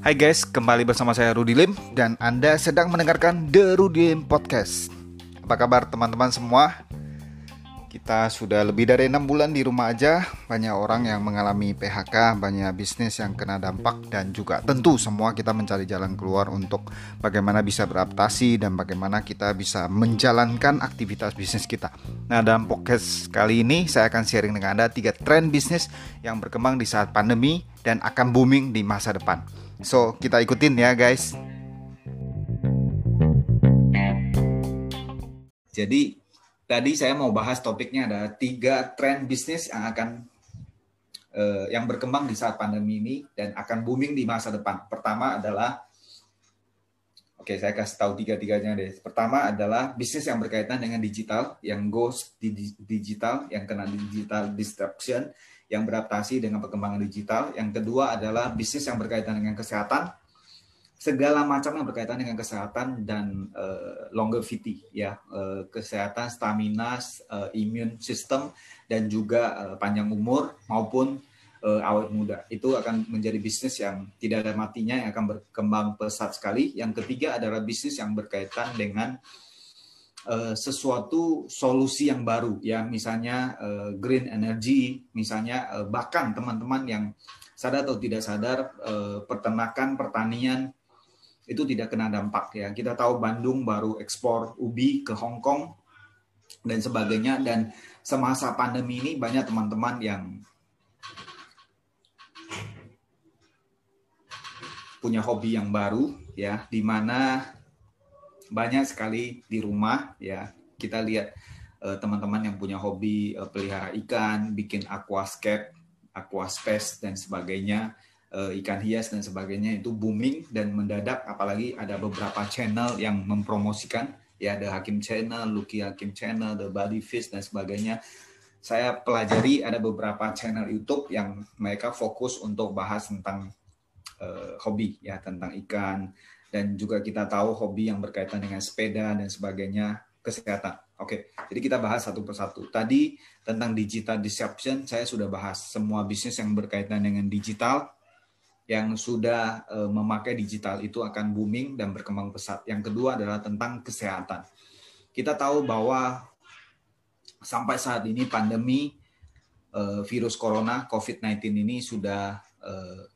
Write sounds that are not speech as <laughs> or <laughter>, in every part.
Hai guys, kembali bersama saya Rudy Lim dan Anda sedang mendengarkan The Rudy Lim Podcast. Apa kabar teman-teman semua? Kita sudah lebih dari enam bulan di rumah aja. Banyak orang yang mengalami PHK, banyak bisnis yang kena dampak dan juga tentu semua kita mencari jalan keluar untuk bagaimana bisa beradaptasi dan bagaimana kita bisa menjalankan aktivitas bisnis kita. Nah, dalam podcast kali ini saya akan sharing dengan Anda tiga tren bisnis yang berkembang di saat pandemi dan akan booming di masa depan. So, kita ikutin ya guys. Jadi, tadi saya mau bahas topiknya ada tiga tren bisnis yang akan uh, yang berkembang di saat pandemi ini dan akan booming di masa depan. Pertama adalah Oke, saya kasih tahu tiga-tiganya deh. Pertama adalah bisnis yang berkaitan dengan digital, yang goes di digital, yang kena digital disruption yang beradaptasi dengan perkembangan digital. Yang kedua adalah bisnis yang berkaitan dengan kesehatan, segala macam yang berkaitan dengan kesehatan dan uh, longevity ya, uh, kesehatan, stamina, uh, immune system dan juga uh, panjang umur maupun uh, awet muda. Itu akan menjadi bisnis yang tidak ada matinya yang akan berkembang pesat sekali. Yang ketiga adalah bisnis yang berkaitan dengan sesuatu solusi yang baru ya misalnya uh, green energy misalnya uh, bahkan teman-teman yang sadar atau tidak sadar uh, peternakan pertanian itu tidak kena dampak ya. Kita tahu Bandung baru ekspor ubi ke Hong Kong dan sebagainya. Dan semasa pandemi ini banyak teman-teman yang punya hobi yang baru ya di mana banyak sekali di rumah ya. Kita lihat uh, teman-teman yang punya hobi uh, pelihara ikan, bikin aquascape, aquaspace dan sebagainya, ikan hias dan sebagainya itu booming dan mendadak apalagi ada beberapa channel yang mempromosikan ya ada Hakim Channel, Lucky Hakim Channel, The Body Fish dan sebagainya. Saya pelajari ada beberapa channel YouTube yang mereka fokus untuk bahas tentang uh, hobi ya tentang ikan, dan juga kita tahu hobi yang berkaitan dengan sepeda dan sebagainya kesehatan. Oke, jadi kita bahas satu persatu. Tadi tentang digital disruption saya sudah bahas semua bisnis yang berkaitan dengan digital yang sudah uh, memakai digital itu akan booming dan berkembang pesat. Yang kedua adalah tentang kesehatan. Kita tahu bahwa sampai saat ini pandemi uh, virus corona COVID-19 ini sudah uh,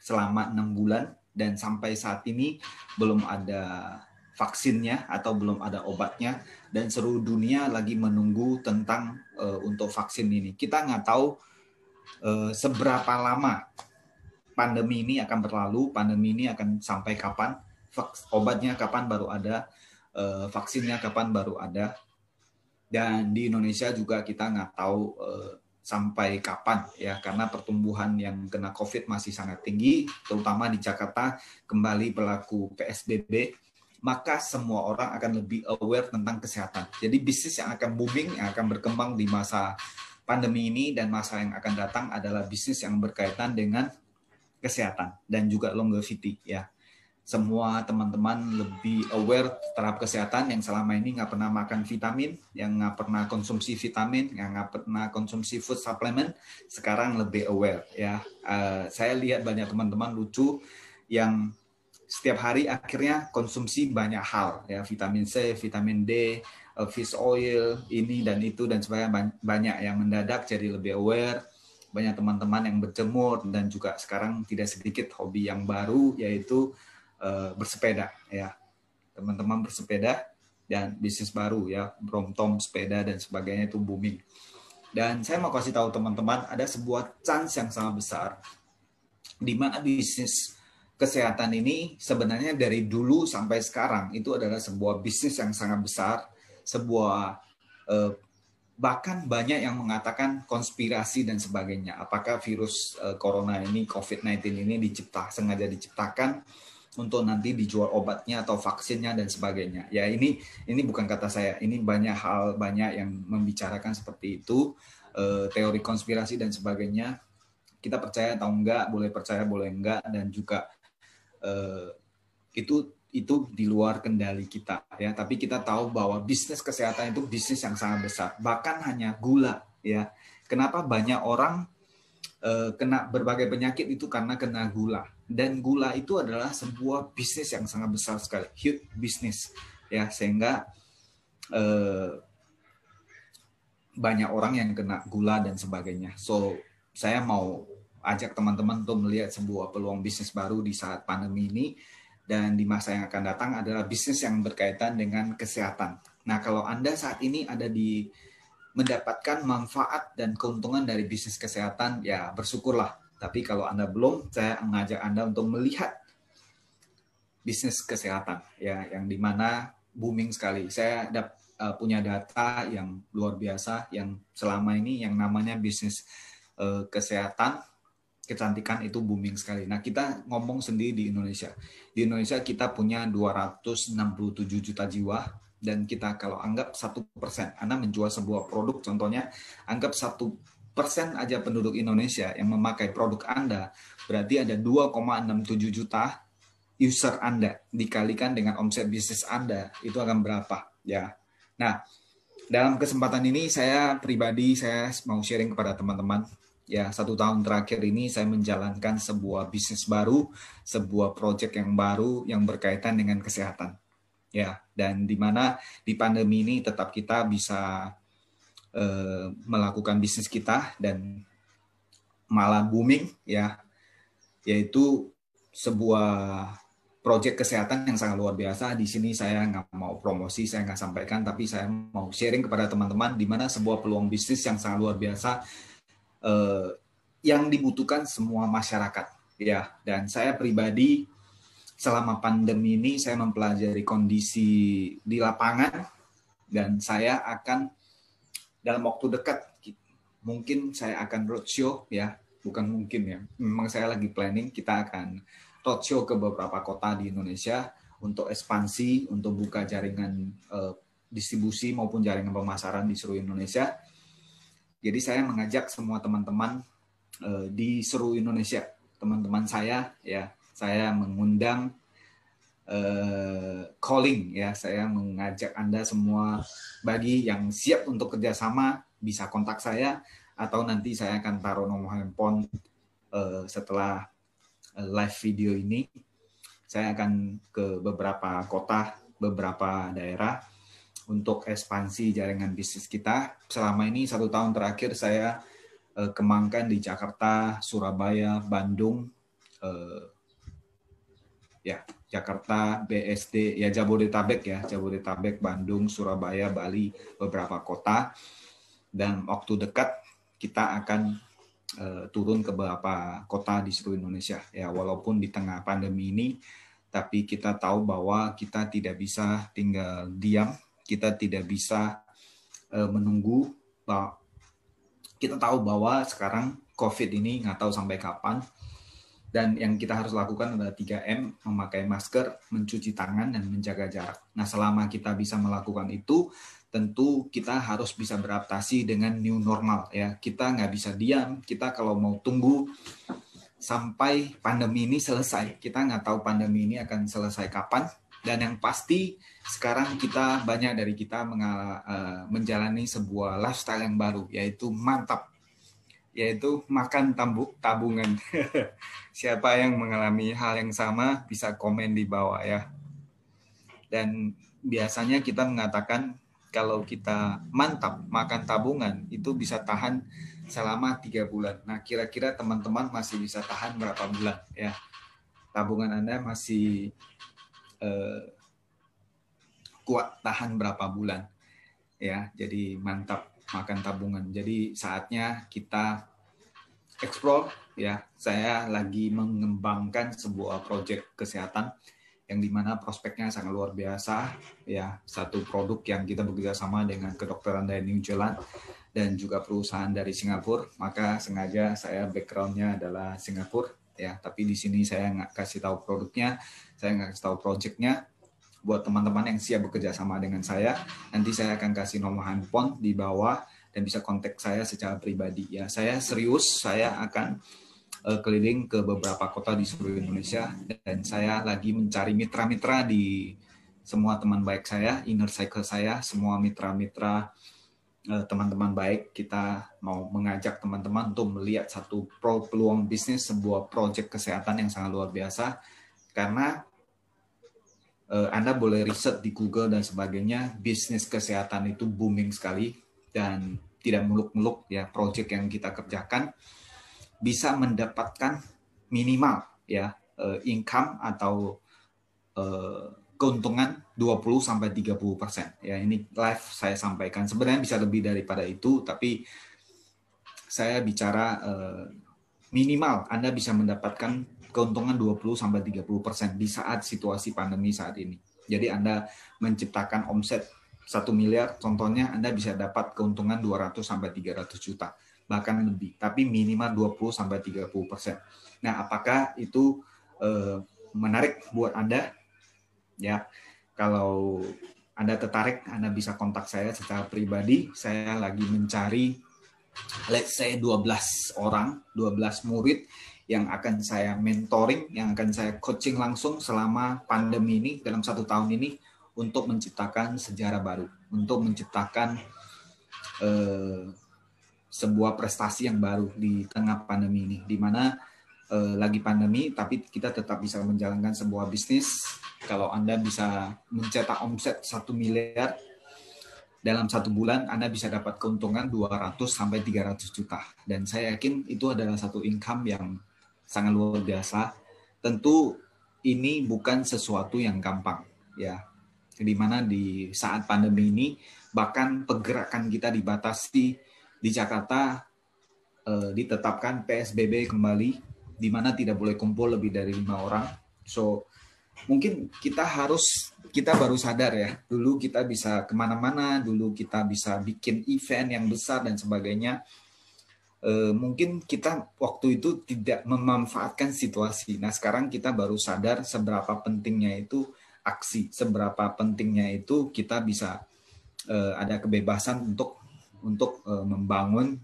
selama enam bulan dan sampai saat ini belum ada vaksinnya atau belum ada obatnya dan seluruh dunia lagi menunggu tentang untuk vaksin ini. Kita nggak tahu seberapa lama pandemi ini akan berlalu, pandemi ini akan sampai kapan, obatnya kapan baru ada, uh, vaksinnya kapan baru ada. Dan di Indonesia juga kita nggak tahu uh, sampai kapan ya karena pertumbuhan yang kena COVID masih sangat tinggi terutama di Jakarta kembali berlaku PSBB maka semua orang akan lebih aware tentang kesehatan. Jadi bisnis yang akan booming yang akan berkembang di masa pandemi ini dan masa yang akan datang adalah bisnis yang berkaitan dengan kesehatan dan juga longevity ya. Semua teman-teman lebih aware terhadap kesehatan yang selama ini nggak pernah makan vitamin, yang nggak pernah konsumsi vitamin, yang nggak pernah konsumsi food supplement, sekarang lebih aware ya. Uh, saya lihat banyak teman-teman lucu yang setiap hari akhirnya konsumsi banyak hal ya. Vitamin C, vitamin D, uh, fish oil ini dan itu dan sebagainya banyak yang mendadak jadi lebih aware banyak teman-teman yang berjemur dan juga sekarang tidak sedikit hobi yang baru yaitu uh, bersepeda ya. Teman-teman bersepeda dan bisnis baru ya. Bromtom sepeda dan sebagainya itu booming. Dan saya mau kasih tahu teman-teman ada sebuah chance yang sangat besar di mana bisnis kesehatan ini sebenarnya dari dulu sampai sekarang itu adalah sebuah bisnis yang sangat besar sebuah eh, bahkan banyak yang mengatakan konspirasi dan sebagainya apakah virus eh, corona ini COVID-19 ini dicipta sengaja diciptakan untuk nanti dijual obatnya atau vaksinnya dan sebagainya. Ya ini ini bukan kata saya, ini banyak hal banyak yang membicarakan seperti itu, eh, teori konspirasi dan sebagainya. Kita percaya atau enggak, boleh percaya boleh enggak dan juga eh, itu itu di luar kendali kita ya. Tapi kita tahu bahwa bisnis kesehatan itu bisnis yang sangat besar. Bahkan hanya gula ya. Kenapa banyak orang uh, kena berbagai penyakit itu karena kena gula. Dan gula itu adalah sebuah bisnis yang sangat besar sekali, huge business ya sehingga uh, banyak orang yang kena gula dan sebagainya. So saya mau ajak teman-teman untuk melihat sebuah peluang bisnis baru di saat pandemi ini dan di masa yang akan datang adalah bisnis yang berkaitan dengan kesehatan. Nah, kalau Anda saat ini ada di mendapatkan manfaat dan keuntungan dari bisnis kesehatan, ya bersyukurlah. Tapi kalau Anda belum, saya mengajak Anda untuk melihat bisnis kesehatan ya yang di mana booming sekali. Saya ada uh, punya data yang luar biasa yang selama ini yang namanya bisnis uh, kesehatan kecantikan itu booming sekali. Nah, kita ngomong sendiri di Indonesia. Di Indonesia kita punya 267 juta jiwa dan kita kalau anggap satu persen, Anda menjual sebuah produk, contohnya anggap satu persen aja penduduk Indonesia yang memakai produk Anda, berarti ada 2,67 juta user Anda dikalikan dengan omset bisnis Anda itu akan berapa ya. Nah, dalam kesempatan ini saya pribadi saya mau sharing kepada teman-teman ya satu tahun terakhir ini saya menjalankan sebuah bisnis baru, sebuah proyek yang baru yang berkaitan dengan kesehatan. Ya, dan di mana di pandemi ini tetap kita bisa uh, melakukan bisnis kita dan malah booming ya, yaitu sebuah proyek kesehatan yang sangat luar biasa. Di sini saya nggak mau promosi, saya nggak sampaikan, tapi saya mau sharing kepada teman-teman di mana sebuah peluang bisnis yang sangat luar biasa uh, yang dibutuhkan semua masyarakat ya. Dan saya pribadi selama pandemi ini saya mempelajari kondisi di lapangan dan saya akan dalam waktu dekat mungkin saya akan roadshow ya. Bukan mungkin ya. Memang saya lagi planning kita akan roadshow ke beberapa kota di Indonesia untuk ekspansi untuk buka jaringan uh, distribusi maupun jaringan pemasaran di seluruh Indonesia jadi saya mengajak semua teman-teman uh, di seluruh Indonesia, teman-teman saya ya, saya mengundang uh, calling ya, saya mengajak Anda semua bagi yang siap untuk kerjasama bisa kontak saya atau nanti saya akan taruh nomor handphone uh, setelah live video ini. Saya akan ke beberapa kota, beberapa daerah untuk ekspansi jaringan bisnis kita. Selama ini satu tahun terakhir saya uh, kembangkan di Jakarta, Surabaya, Bandung, uh, ya Jakarta, BSD, ya Jabodetabek ya, Jabodetabek, Bandung, Surabaya, Bali, beberapa kota. Dan waktu dekat kita akan uh, turun ke beberapa kota di seluruh Indonesia. Ya, walaupun di tengah pandemi ini, tapi kita tahu bahwa kita tidak bisa tinggal diam kita tidak bisa uh, menunggu bahwa kita tahu bahwa sekarang COVID ini nggak tahu sampai kapan dan yang kita harus lakukan adalah 3M, memakai masker, mencuci tangan, dan menjaga jarak. Nah, selama kita bisa melakukan itu, tentu kita harus bisa beradaptasi dengan new normal. ya Kita nggak bisa diam, kita kalau mau tunggu sampai pandemi ini selesai. Kita nggak tahu pandemi ini akan selesai kapan, dan yang pasti sekarang kita banyak dari kita mengal, uh, menjalani sebuah lifestyle yang baru yaitu mantap yaitu makan tambuk tabungan. <laughs> Siapa yang mengalami hal yang sama bisa komen di bawah ya. Dan biasanya kita mengatakan kalau kita mantap makan tabungan itu bisa tahan selama tiga bulan. Nah kira-kira teman-teman masih bisa tahan berapa bulan ya? Tabungan Anda masih eh, kuat tahan berapa bulan. Ya jadi mantap makan tabungan. Jadi saatnya kita explore ya. Saya lagi mengembangkan sebuah proyek kesehatan yang di mana prospeknya sangat luar biasa ya. Satu produk yang kita bekerja sama dengan kedokteran dari New Zealand dan juga perusahaan dari Singapura. Maka sengaja saya backgroundnya adalah Singapura ya. Tapi di sini saya nggak kasih tahu produknya saya nggak kasih tahu projectnya. Buat teman-teman yang siap bekerja sama dengan saya nanti saya akan kasih nomor handphone di bawah dan bisa kontak saya secara pribadi. Ya saya serius saya akan uh, keliling ke beberapa kota di seluruh Indonesia dan saya lagi mencari mitra-mitra di semua teman baik saya inner cycle saya semua mitra-mitra teman-teman baik, kita mau mengajak teman-teman untuk melihat satu peluang bisnis sebuah proyek kesehatan yang sangat luar biasa. Karena uh, Anda boleh riset di Google dan sebagainya, bisnis kesehatan itu booming sekali dan tidak muluk-muluk ya proyek yang kita kerjakan bisa mendapatkan minimal ya uh, income atau keuntungan 20 sampai 30 persen. Ya ini live saya sampaikan. Sebenarnya bisa lebih daripada itu, tapi saya bicara uh, minimal Anda bisa mendapatkan keuntungan 20 sampai 30 persen di saat situasi pandemi saat ini. Jadi Anda menciptakan omset satu miliar, contohnya Anda bisa dapat keuntungan 200 sampai 300 juta, bahkan lebih. Tapi minimal 20 sampai 30 persen. Nah, apakah itu uh, menarik buat Anda? Ya kalau anda tertarik Anda bisa kontak saya secara pribadi. Saya lagi mencari let's say 12 orang 12 murid yang akan saya mentoring yang akan saya coaching langsung selama pandemi ini dalam satu tahun ini untuk menciptakan sejarah baru untuk menciptakan eh, sebuah prestasi yang baru di tengah pandemi ini. Di mana eh, lagi pandemi tapi kita tetap bisa menjalankan sebuah bisnis kalau Anda bisa mencetak omset 1 miliar dalam satu bulan Anda bisa dapat keuntungan 200 sampai 300 juta dan saya yakin itu adalah satu income yang sangat luar biasa. Tentu ini bukan sesuatu yang gampang ya. Di mana di saat pandemi ini bahkan pergerakan kita dibatasi di Jakarta eh, ditetapkan PSBB kembali di mana tidak boleh kumpul lebih dari lima orang. So mungkin kita harus kita baru sadar ya dulu kita bisa ke mana-mana dulu kita bisa bikin event yang besar dan sebagainya. E, mungkin kita waktu itu tidak memanfaatkan situasi. Nah sekarang kita baru sadar seberapa pentingnya itu aksi seberapa pentingnya itu kita bisa e, ada kebebasan untuk untuk e, membangun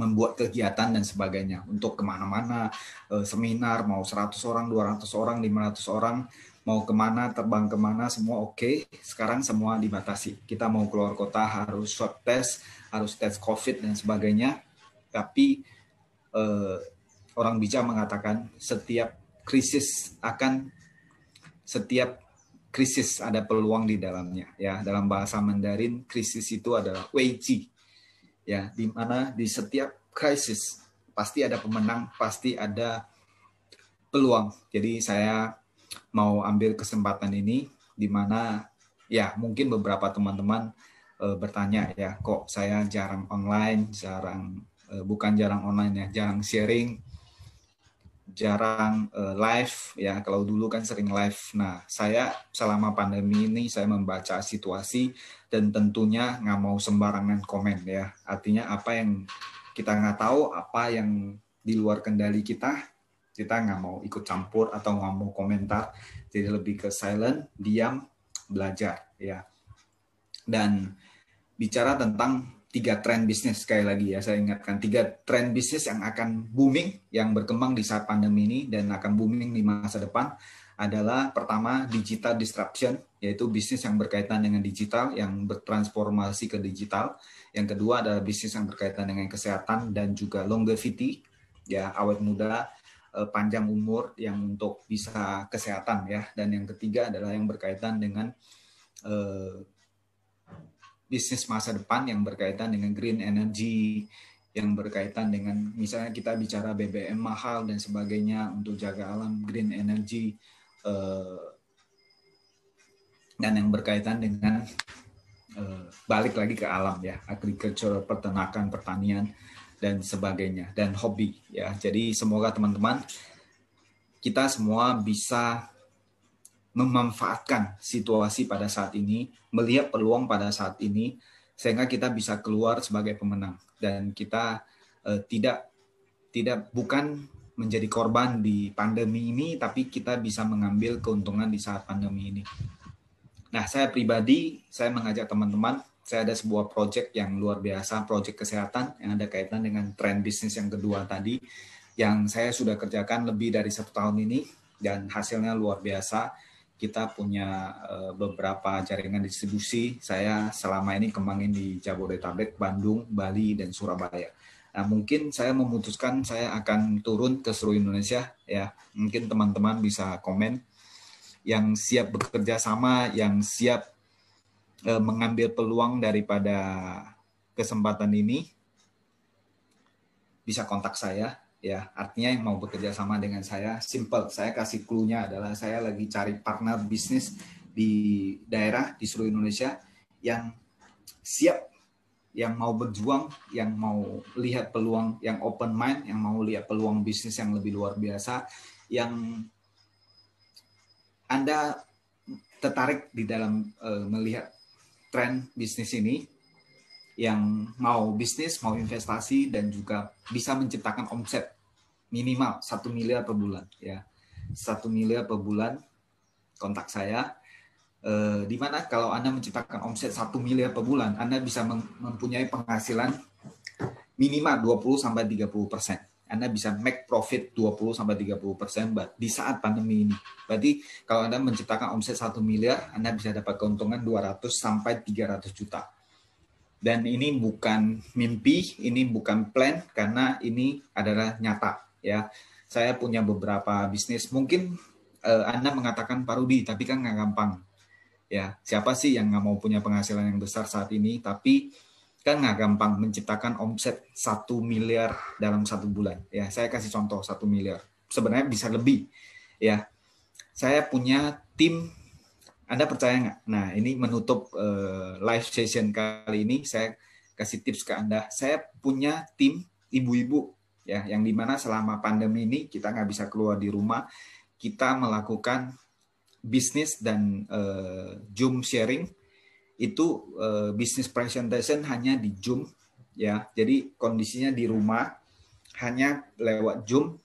membuat kegiatan dan sebagainya. Untuk ke mana-mana eh, seminar mau 100 orang 200 orang 500 orang mau ke mana terbang ke mana semua oke. Okay. sekarang semua dibatasi. Kita mau keluar kota harus swab test harus tes covid dan sebagainya. Tapi eh, orang bijak mengatakan setiap krisis akan setiap krisis ada peluang di dalamnya ya. Dalam bahasa Mandarin krisis itu adalah weiji ya di mana di setiap krisis pasti ada pemenang, pasti ada peluang. Jadi saya mau ambil kesempatan ini di mana ya mungkin beberapa teman-teman e, bertanya ya kok saya jarang online, jarang e, bukan jarang online ya, jarang sharing, jarang e, live ya. Kalau dulu kan sering live. Nah, saya selama pandemi ini saya membaca situasi dan tentunya nggak mau sembarangan komen ya. Artinya apa yang kita nggak tahu apa yang di luar kendali kita, kita nggak mau ikut campur atau nggak mau komentar. Jadi lebih ke silent, diam, belajar ya. Dan bicara tentang tiga tren bisnis sekali lagi ya saya ingatkan tiga tren bisnis yang akan booming yang berkembang di saat pandemi ini dan akan booming di masa depan adalah pertama digital disruption, yaitu bisnis yang berkaitan dengan digital, yang bertransformasi ke digital. Yang kedua adalah bisnis yang berkaitan dengan kesehatan dan juga longevity, ya awet muda, eh, panjang umur yang untuk bisa kesehatan ya. Dan yang ketiga adalah yang berkaitan dengan uh, bisnis masa depan yang berkaitan dengan green energy, yang berkaitan dengan misalnya kita bicara BBM mahal dan sebagainya untuk jaga alam, green energy, Eh, dan yang berkaitan dengan uh, balik lagi ke alam ya, agriculture, peternakan, pertanian dan sebagainya dan hobi ya. Jadi semoga teman-teman kita semua bisa memanfaatkan situasi pada saat ini, melihat peluang pada saat ini sehingga kita bisa keluar sebagai pemenang dan kita uh, tidak tidak bukan menjadi korban di pandemi ini, tapi kita bisa mengambil keuntungan di saat pandemi ini. Nah, saya pribadi, saya mengajak teman-teman, saya ada sebuah project yang luar biasa, project kesehatan yang ada kaitan dengan tren bisnis yang kedua tadi, yang saya sudah kerjakan lebih dari satu tahun ini, dan hasilnya luar biasa. Kita punya uh, beberapa jaringan distribusi. Saya selama ini kembangin di Jabodetabek, Bandung, Bali, dan Surabaya. Nah, mungkin saya memutuskan saya akan turun ke seluruh Indonesia ya. Mungkin teman-teman bisa komen yang siap bekerja sama, yang siap uh, mengambil peluang daripada kesempatan ini bisa kontak saya ya artinya yang mau bekerja sama dengan saya simple. Saya kasih clue-nya adalah saya lagi cari partner bisnis di daerah di seluruh Indonesia yang siap yang mau berjuang yang mau lihat peluang yang open mind yang mau lihat peluang bisnis yang lebih luar biasa yang anda tertarik di dalam uh, melihat tren bisnis ini yang mau bisnis, mau investasi dan juga bisa menciptakan omset minimal satu miliar per bulan ya. Satu miliar per bulan kontak saya. Eh, di mana kalau anda menciptakan omset satu miliar per bulan anda bisa mempunyai penghasilan minimal 20 sampai 30 persen. Anda bisa make profit 20 sampai 30 persen di saat pandemi ini. Berarti kalau Anda menciptakan omset 1 miliar, Anda bisa dapat keuntungan 200 sampai 300 juta dan ini bukan mimpi, ini bukan plan karena ini adalah nyata ya. Saya punya beberapa bisnis. Mungkin uh, Anda mengatakan Pak Rudi, tapi kan nggak gampang. Ya, siapa sih yang nggak mau punya penghasilan yang besar saat ini? Tapi kan nggak gampang menciptakan omset satu miliar dalam satu bulan. Ya, saya kasih contoh satu miliar. Sebenarnya bisa lebih. Ya, saya punya tim anda percaya nggak? Nah, ini menutup uh, live session kali ini. Saya kasih tips ke Anda. Saya punya tim ibu-ibu ya, yang di mana selama pandemi ini kita nggak bisa keluar di rumah, kita melakukan bisnis dan uh, Zoom sharing itu uh, bisnis presentation hanya di Zoom ya. Jadi kondisinya di rumah hanya lewat Zoom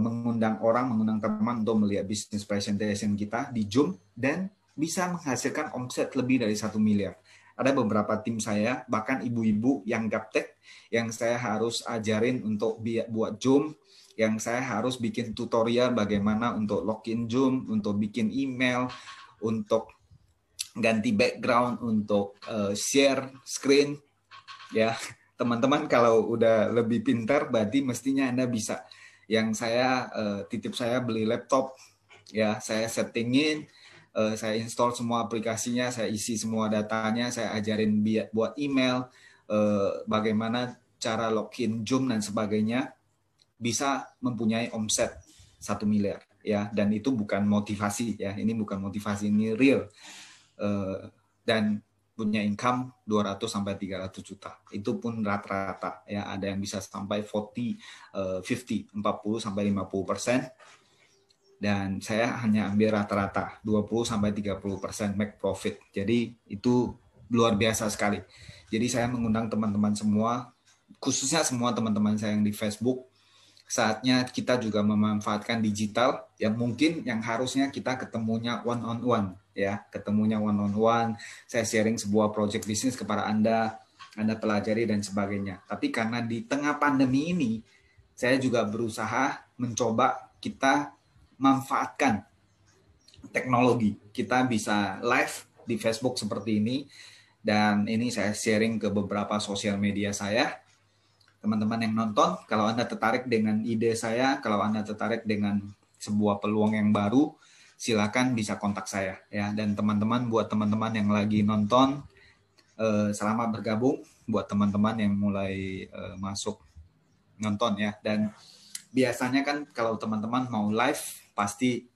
mengundang orang, mengundang teman untuk melihat bisnis presentation kita di Zoom dan bisa menghasilkan omset lebih dari satu miliar. Ada beberapa tim saya, bahkan ibu-ibu yang gaptek, yang saya harus ajarin untuk buat Zoom, yang saya harus bikin tutorial bagaimana untuk login Zoom, untuk bikin email, untuk ganti background, untuk uh, share screen. Ya, teman-teman kalau udah lebih pintar, berarti mestinya Anda bisa. Yang saya uh, titip saya beli laptop, ya saya settingin, uh, saya install semua aplikasinya, saya isi semua datanya, saya ajarin buat email, uh, bagaimana cara login Zoom dan sebagainya, bisa mempunyai omset satu miliar ya. Dan itu bukan motivasi ya. Ini bukan motivasi ini real. Uh, dan punya income 200 sampai 300 juta. Itu pun rata-rata ya. Ada yang bisa sampai 40 uh, 50 40 sampai 50 persen. Dan saya hanya ambil rata-rata 20 sampai 30% make profit. Jadi itu luar biasa sekali. Jadi saya mengundang teman-teman semua khususnya semua teman-teman saya yang di Facebook. Saatnya kita juga memanfaatkan digital. Yang mungkin yang harusnya kita ketemunya one on one ya, ketemunya one on one. Saya sharing sebuah project bisnis kepada Anda, Anda pelajari dan sebagainya. Tapi karena di tengah pandemi ini saya juga berusaha mencoba kita manfaatkan teknologi. Kita bisa live di Facebook seperti ini dan ini saya sharing ke beberapa sosial media saya. Teman-teman yang nonton, kalau Anda tertarik dengan ide saya, kalau Anda tertarik dengan sebuah peluang yang baru, silakan bisa kontak saya ya. Dan teman-teman buat teman-teman yang lagi nonton eh, selamat bergabung buat teman-teman yang mulai eh, masuk nonton ya dan biasanya kan kalau teman-teman mau live pasti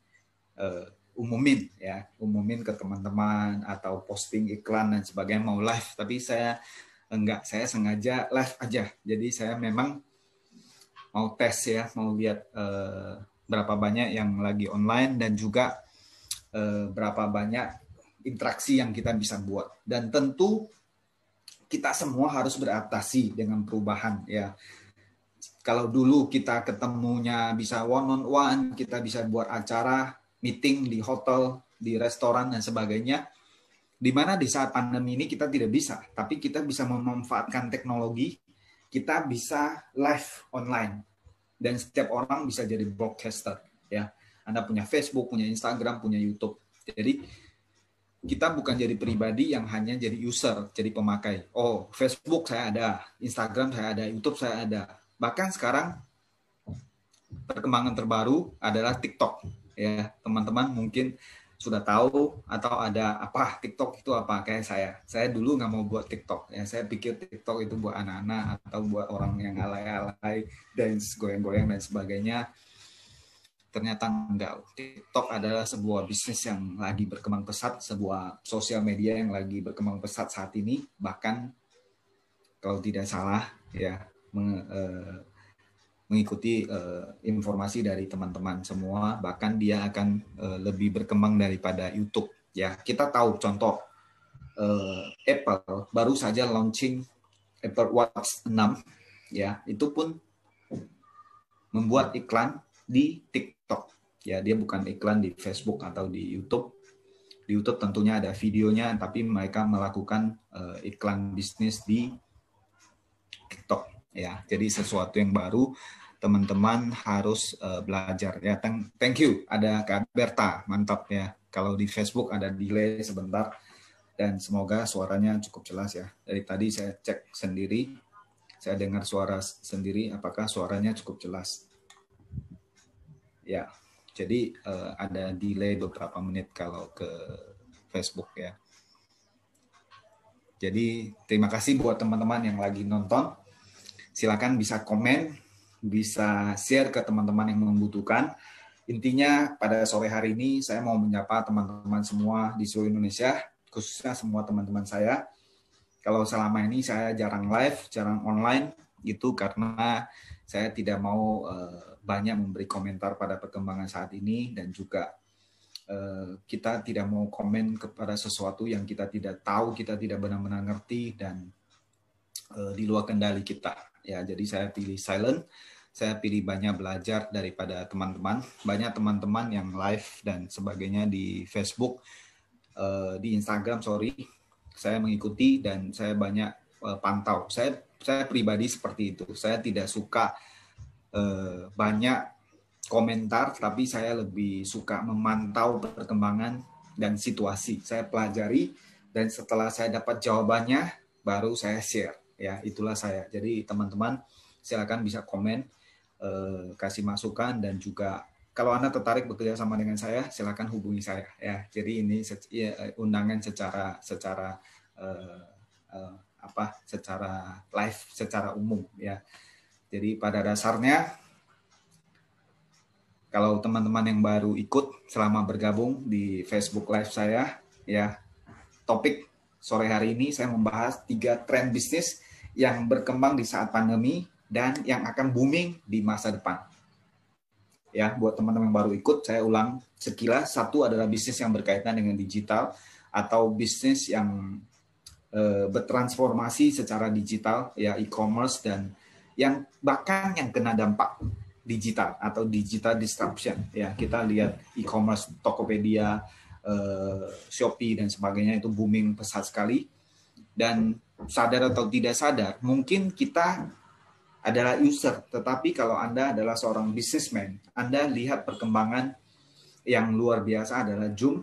uh, umumin ya, umumin ke teman-teman atau posting iklan dan sebagainya mau live. Tapi saya enggak, saya sengaja live aja. Jadi saya memang mau tes ya, mau lihat uh, berapa banyak yang lagi online dan juga uh, berapa banyak interaksi yang kita bisa buat. Dan tentu kita semua harus beradaptasi dengan perubahan ya kalau dulu kita ketemunya bisa one on one, kita bisa buat acara, meeting di hotel, di restoran dan sebagainya. Di mana di saat pandemi ini kita tidak bisa, tapi kita bisa memanfaatkan teknologi, kita bisa live online dan setiap orang bisa jadi broadcaster ya. Anda punya Facebook, punya Instagram, punya YouTube. Jadi kita bukan jadi pribadi yang hanya jadi user, jadi pemakai. Oh, Facebook saya ada, Instagram saya ada, YouTube saya ada. Bahkan sekarang perkembangan terbaru adalah TikTok. Ya, teman-teman mungkin sudah tahu atau ada apa TikTok itu apa kayak saya. Saya dulu nggak mau buat TikTok. Ya, saya pikir TikTok itu buat anak-anak atau buat orang yang alay-alay, dance, goyang-goyang dan sebagainya ternyata enggak. TikTok adalah sebuah bisnis yang lagi berkembang pesat, sebuah sosial media yang lagi berkembang pesat saat ini. Bahkan kalau tidak salah ya eh, mengikuti eh, informasi dari teman-teman semua, bahkan dia akan eh, lebih berkembang daripada YouTube. Ya kita tahu contoh eh, Apple baru saja launching Apple Watch 6, ya itu pun membuat iklan di TikTok. Ya, dia bukan iklan di Facebook atau di YouTube. Di YouTube tentunya ada videonya, tapi mereka melakukan uh, iklan bisnis di TikTok. Ya, jadi sesuatu yang baru teman-teman harus uh, belajar. Ya, thank, thank you. Ada Kak Berta, mantap ya. Kalau di Facebook ada delay sebentar dan semoga suaranya cukup jelas ya. Dari tadi saya cek sendiri, saya dengar suara sendiri apakah suaranya cukup jelas. Ya, jadi uh, ada delay beberapa menit kalau ke Facebook ya. Jadi terima kasih buat teman-teman yang lagi nonton. Silakan bisa komen, bisa share ke teman-teman yang membutuhkan. Intinya pada sore hari ini saya mau menyapa teman-teman semua di seluruh Indonesia, khususnya semua teman-teman saya. Kalau selama ini saya jarang live, jarang online, itu karena saya tidak mau uh, banyak memberi komentar pada perkembangan saat ini dan juga uh, kita tidak mau komen kepada sesuatu yang kita tidak tahu, kita tidak benar-benar ngerti dan uh, di luar kendali kita. Ya, jadi saya pilih silent. Saya pilih banyak belajar daripada teman-teman. Banyak teman-teman yang live dan sebagainya di Facebook, uh, di Instagram, sorry. Saya mengikuti dan saya banyak uh, pantau. Saya saya pribadi seperti itu. Saya tidak suka Eh, banyak komentar, tapi saya lebih suka memantau perkembangan dan situasi. Saya pelajari dan setelah saya dapat jawabannya, baru saya share. Ya, itulah saya. Jadi teman-teman silakan bisa komen, eh, kasih masukan dan juga kalau anda tertarik bekerja sama dengan saya, silakan hubungi saya. Ya, jadi ini ya, undangan secara secara uh, apa? Secara live, secara umum. Ya jadi pada dasarnya kalau teman-teman yang baru ikut selama bergabung di Facebook Live saya, ya topik sore hari ini saya membahas tiga tren bisnis yang berkembang di saat pandemi dan yang akan booming di masa depan. Ya, buat teman-teman yang baru ikut, saya ulang sekilas. Satu adalah bisnis yang berkaitan dengan digital atau bisnis yang e, bertransformasi secara digital, ya e-commerce dan yang bahkan yang kena dampak digital atau digital disruption ya kita lihat e-commerce Tokopedia, uh, Shopee dan sebagainya itu booming pesat sekali dan sadar atau tidak sadar mungkin kita adalah user tetapi kalau Anda adalah seorang businessman Anda lihat perkembangan yang luar biasa adalah Zoom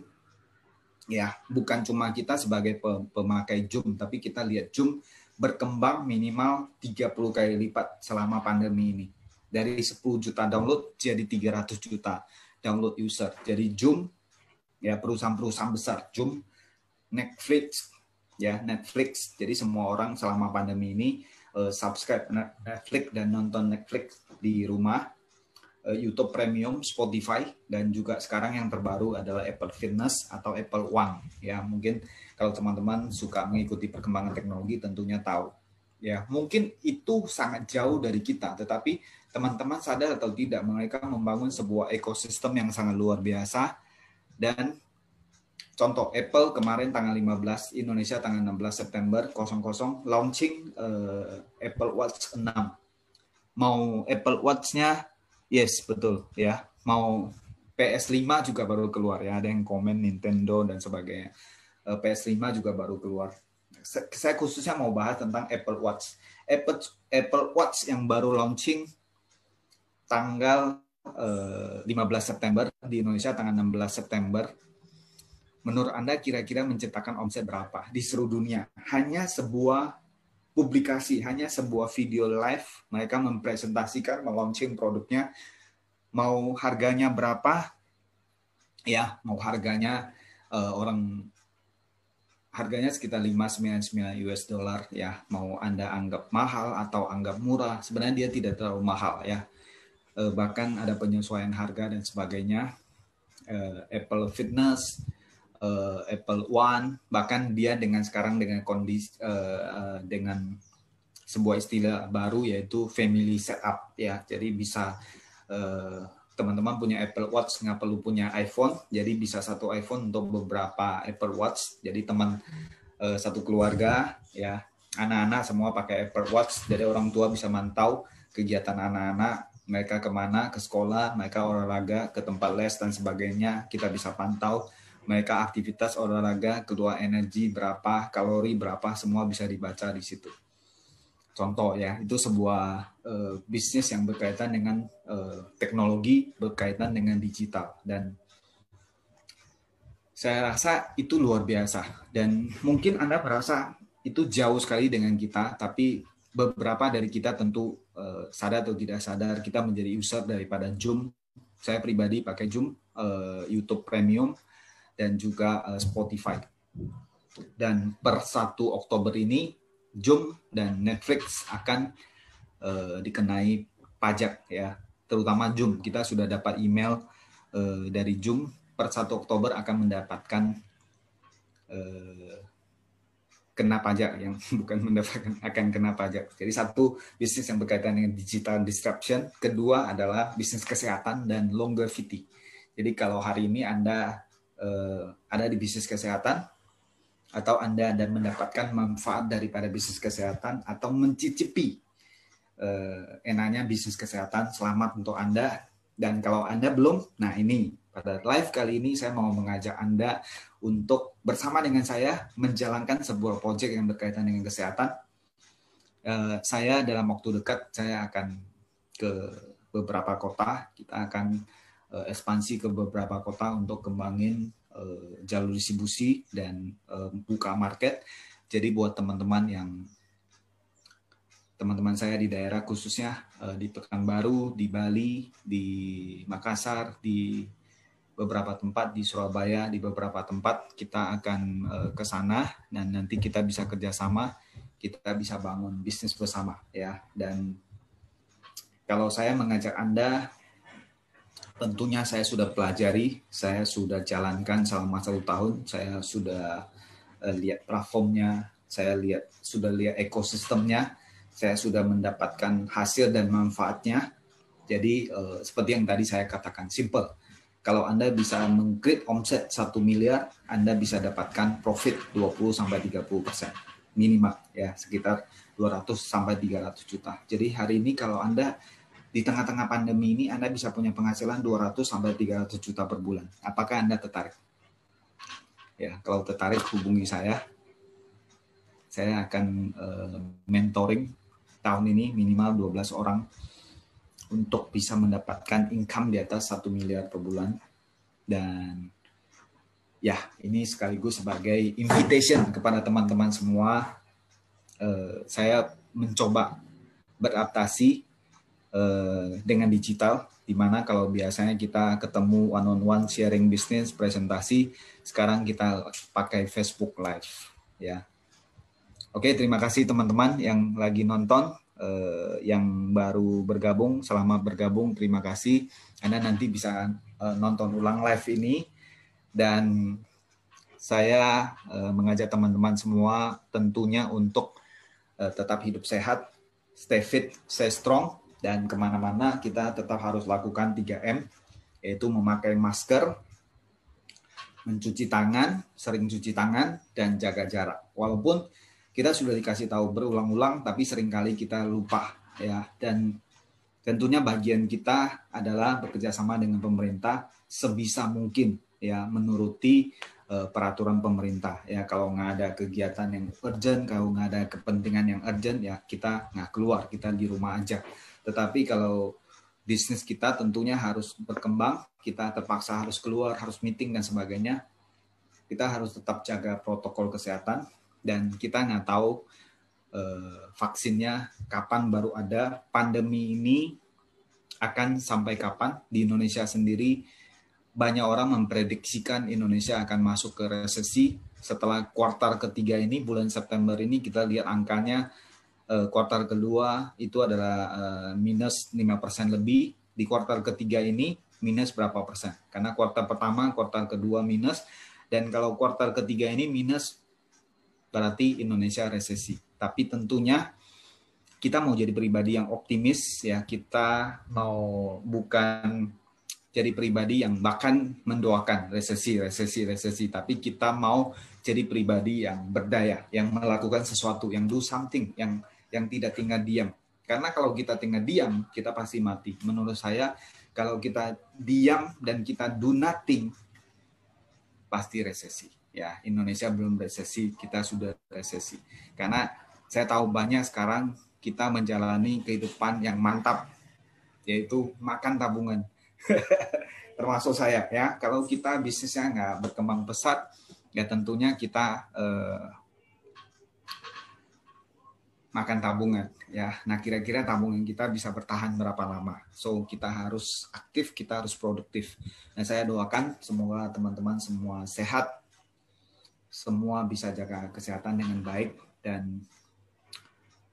ya bukan cuma kita sebagai pemakai Zoom tapi kita lihat Zoom berkembang minimal 30 kali lipat selama pandemi ini. Dari 10 juta download jadi 300 juta download user. Jadi Zoom ya perusahaan-perusahaan besar Zoom, Netflix ya Netflix. Jadi semua orang selama pandemi ini uh, subscribe Netflix dan nonton Netflix di rumah. Uh, YouTube Premium, Spotify dan juga sekarang yang terbaru adalah Apple Fitness atau Apple One ya mungkin kalau teman-teman suka mengikuti perkembangan teknologi tentunya tahu. Ya, mungkin itu sangat jauh dari kita, tetapi teman-teman sadar atau tidak mereka membangun sebuah ekosistem yang sangat luar biasa dan contoh Apple kemarin tanggal 15 Indonesia tanggal 16 September 00 launching uh, Apple Watch 6. Mau Apple Watch-nya yes betul ya. Mau PS5 juga baru keluar ya. Ada yang komen Nintendo dan sebagainya. Eh, PS5 juga baru keluar. Saya khususnya mau bahas tentang Apple Watch. Apple Apple Watch yang baru launching tanggal 15 eh, September di Indonesia tanggal 16 September menurut Anda kira-kira menciptakan omset berapa di seluruh dunia? Hanya sebuah publikasi, hanya sebuah video live, mereka mempresentasikan, melaunching produknya, mau harganya berapa, ya, mau harganya uh, orang harganya sekitar 599 US dollar ya. Mau anda anggap mahal atau anggap murah sebenarnya dia tidak terlalu mahal ya. Uh, bahkan ada penyesuaian harga dan sebagainya. Uh, Apple Fitness uh, Apple One bahkan dia dengan sekarang dengan kondisi uh, uh, dengan sebuah istilah baru yaitu family setup ya. Jadi bisa uh, teman-teman punya Apple Watch nggak perlu punya iPhone jadi bisa satu iPhone untuk beberapa Apple Watch. Jadi teman uh, satu keluarga ya. Anak-anak semua pakai Apple Watch jadi orang tua bisa mantau kegiatan anak-anak mereka ke mana ke sekolah mereka olahraga ke tempat les dan sebagainya kita bisa pantau mereka aktivitas olahraga, keluar energi berapa, kalori berapa, semua bisa dibaca di situ. Contoh ya, itu sebuah uh, bisnis yang berkaitan dengan uh, teknologi, berkaitan dengan digital dan saya rasa itu luar biasa dan mungkin Anda merasa itu jauh sekali dengan kita, tapi beberapa dari kita tentu uh, sadar atau tidak sadar kita menjadi user daripada Zoom. Saya pribadi pakai Zoom, uh, YouTube Premium, dan juga uh, Spotify. Dan per 1 Oktober ini Zoom dan Netflix akan uh, dikenai pajak ya, terutama Zoom. Kita sudah dapat email uh, dari Zoom per 1 Oktober akan mendapatkan uh, kena pajak yang <laughs> bukan mendapatkan akan kena pajak. Jadi satu bisnis yang berkaitan dengan digital disruption, kedua adalah bisnis kesehatan dan longevity. Jadi kalau hari ini Anda uh, ada di bisnis kesehatan atau Anda dan mendapatkan manfaat daripada bisnis kesehatan atau mencicipi uh, enaknya bisnis kesehatan selamat untuk Anda. Dan kalau Anda belum nah ini pada live kali ini saya mau mengajak Anda untuk bersama dengan saya menjalankan sebuah proyek yang berkaitan dengan kesehatan. Uh, saya dalam waktu dekat saya akan ke beberapa kota. Kita akan uh, ekspansi ke beberapa kota untuk kembangin uh, jalur distribusi dan uh, buka market. Jadi buat teman-teman yang teman-teman saya di daerah khususnya uh, di Pekanbaru, di Bali, di Makassar, di beberapa tempat di Surabaya, di beberapa tempat kita akan uh, ke sana dan nanti kita bisa kerjasama, kita bisa bangun bisnis bersama ya. Dan kalau saya mengajak Anda tentunya saya sudah pelajari, saya sudah jalankan selama satu tahun, saya sudah uh, lihat platformnya, saya lihat sudah lihat ekosistemnya, saya sudah mendapatkan hasil dan manfaatnya. Jadi uh, seperti yang tadi saya katakan, simple. Kalau Anda bisa mengkrit omset 1 miliar, Anda bisa dapatkan profit 20 sampai 30 persen minimal ya sekitar 200 sampai 300 juta. Jadi hari ini kalau Anda di tengah-tengah pandemi ini Anda bisa punya penghasilan 200 sampai 300 juta per bulan. Apakah Anda tertarik? Ya, kalau tertarik hubungi saya. Saya akan uh, mentoring tahun ini minimal 12 orang untuk bisa mendapatkan income di atas 1 miliar per bulan. Dan ya, ini sekaligus sebagai invitation kepada teman-teman semua. Uh, saya mencoba beradaptasi dengan digital di mana kalau biasanya kita ketemu one on one sharing bisnis presentasi sekarang kita pakai Facebook Live ya. Oke terima kasih teman-teman yang lagi nonton uh, yang baru bergabung selamat bergabung terima kasih. Anda nanti bisa uh, nonton ulang live ini. Dan saya mengajak teman-teman semua tentunya untuk tetap hidup sehat stay fit stay strong dan ke mana-mana kita tetap harus lakukan 3M, yaitu memakai masker, mencuci tangan, sering cuci tangan, dan jaga jarak. Walaupun kita sudah dikasih tahu berulang-ulang, tapi sering kali kita lupa ya. Dan tentunya bagian kita adalah bekerja sama dengan pemerintah sebisa mungkin ya menuruti uh, peraturan pemerintah ya kalau nggak ada kegiatan yang urgent kalau nggak ada kepentingan yang urgent ya kita nggak keluar kita di rumah aja tetapi kalau bisnis kita tentunya harus berkembang, kita terpaksa harus keluar, harus meeting dan sebagainya. kita harus tetap jaga protokol kesehatan dan kita nggak tahu uh, vaksinnya kapan baru ada. Pandemi ini akan sampai kapan di Indonesia sendiri banyak orang memprediksikan Indonesia akan masuk ke resesi setelah kuartal ketiga ini bulan September ini kita lihat angkanya uh, kuartal kedua itu adalah uh, minus 5% lebih. Di kuartal ketiga ini minus berapa persen? Karena kuartal pertama kuartal kedua minus. Dan kalau kuartal ketiga ini minus berarti Indonesia resesi. Tapi tentunya kita mau jadi pribadi yang optimis ya. Kita mau bukan jadi pribadi yang bahkan mendoakan resesi, resesi, resesi, tapi kita mau jadi pribadi yang berdaya, yang melakukan sesuatu, yang do something, yang yang tidak tinggal diam. Karena kalau kita tinggal diam, kita pasti mati. Menurut saya, kalau kita diam dan kita do nothing, pasti resesi. Ya, Indonesia belum resesi, kita sudah resesi. Karena saya tahu banyak sekarang kita menjalani kehidupan yang mantap, yaitu makan tabungan <laughs> termasuk saya ya kalau kita bisnisnya nggak berkembang pesat ya tentunya kita eh, makan tabungan ya. Nah kira-kira tabungan kita bisa bertahan berapa lama? So kita harus aktif kita harus produktif. Dan saya doakan semoga teman-teman semua sehat semua bisa jaga kesehatan dengan baik dan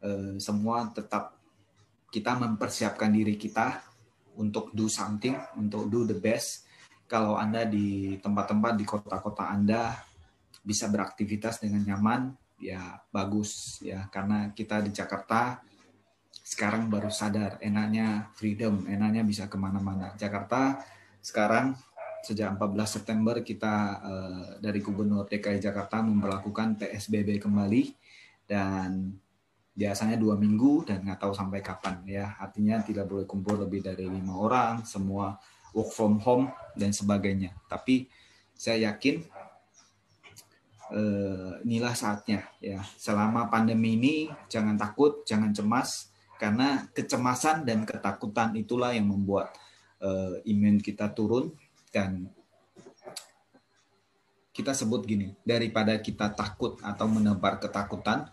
eh, semua tetap kita mempersiapkan diri kita untuk do something, untuk do the best. Kalau Anda di tempat-tempat di kota-kota Anda bisa beraktivitas dengan nyaman, ya bagus ya. Karena kita di Jakarta sekarang baru sadar enaknya freedom, enaknya bisa ke mana-mana. Jakarta sekarang sejak 14 September kita uh, dari Gubernur DKI Jakarta memperlakukan PSBB kembali dan biasanya dua minggu dan nggak tahu sampai kapan ya. Artinya tidak boleh kumpul lebih dari lima orang semua work from home dan sebagainya. Tapi saya yakin eh, inilah saatnya ya selama pandemi ini jangan takut jangan cemas karena kecemasan dan ketakutan itulah yang membuat eh, imun kita turun dan kita sebut gini daripada kita takut atau menebar ketakutan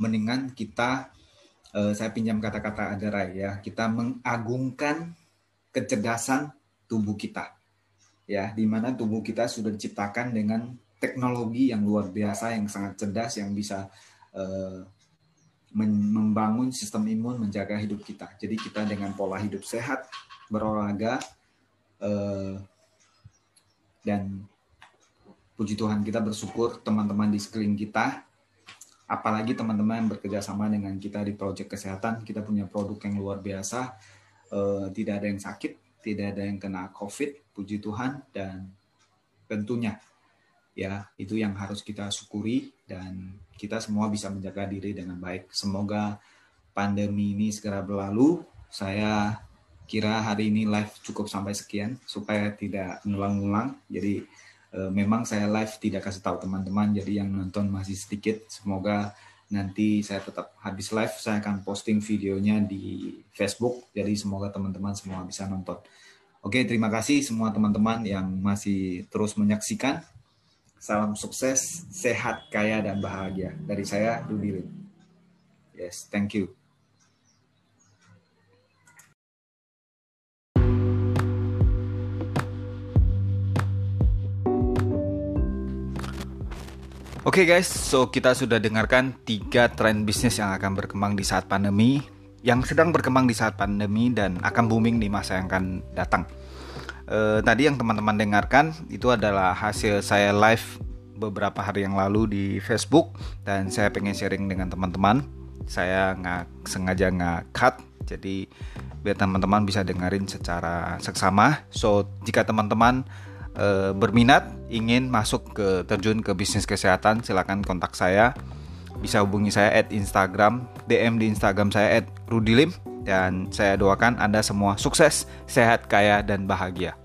mendingan kita uh, saya pinjam kata-kata Adarai ya, kita mengagungkan kecerdasan tubuh kita. Ya, di mana tubuh kita sudah diciptakan dengan teknologi yang luar biasa yang sangat cerdas yang bisa uh, membangun sistem imun menjaga hidup kita. Jadi kita dengan pola hidup sehat, berolahraga uh, dan puji Tuhan kita bersyukur teman-teman di sekeliling kita apalagi teman-teman yang bekerja sama dengan kita di proyek kesehatan, kita punya produk yang luar biasa, uh, tidak ada yang sakit, tidak ada yang kena COVID, puji Tuhan, dan tentunya ya itu yang harus kita syukuri dan kita semua bisa menjaga diri dengan baik. Semoga pandemi ini segera berlalu. Saya kira hari ini live cukup sampai sekian supaya tidak ngulang-ngulang. Jadi uh, memang saya live tidak kasih tahu teman-teman jadi yang nonton masih sedikit semoga nanti saya tetap habis live saya akan posting videonya di Facebook jadi semoga teman-teman semua bisa nonton oke terima kasih semua teman-teman yang masih terus menyaksikan salam sukses sehat kaya dan bahagia. Dari saya Rudi yes thank you. Oke okay guys, so kita sudah dengarkan tiga tren bisnis yang akan berkembang di saat pandemi, yang sedang berkembang di saat pandemi dan akan booming di masa yang akan datang. Uh, tadi yang teman-teman dengarkan itu adalah hasil saya live beberapa hari yang lalu di Facebook dan saya pengen sharing dengan teman-teman. Saya nggak sengaja nggak cut, jadi biar teman-teman bisa dengerin secara seksama. So jika teman-teman e, berminat ingin masuk ke terjun ke bisnis kesehatan silakan kontak saya bisa hubungi saya at Instagram DM di Instagram saya at Rudilim dan saya doakan Anda semua sukses, sehat, kaya, dan bahagia.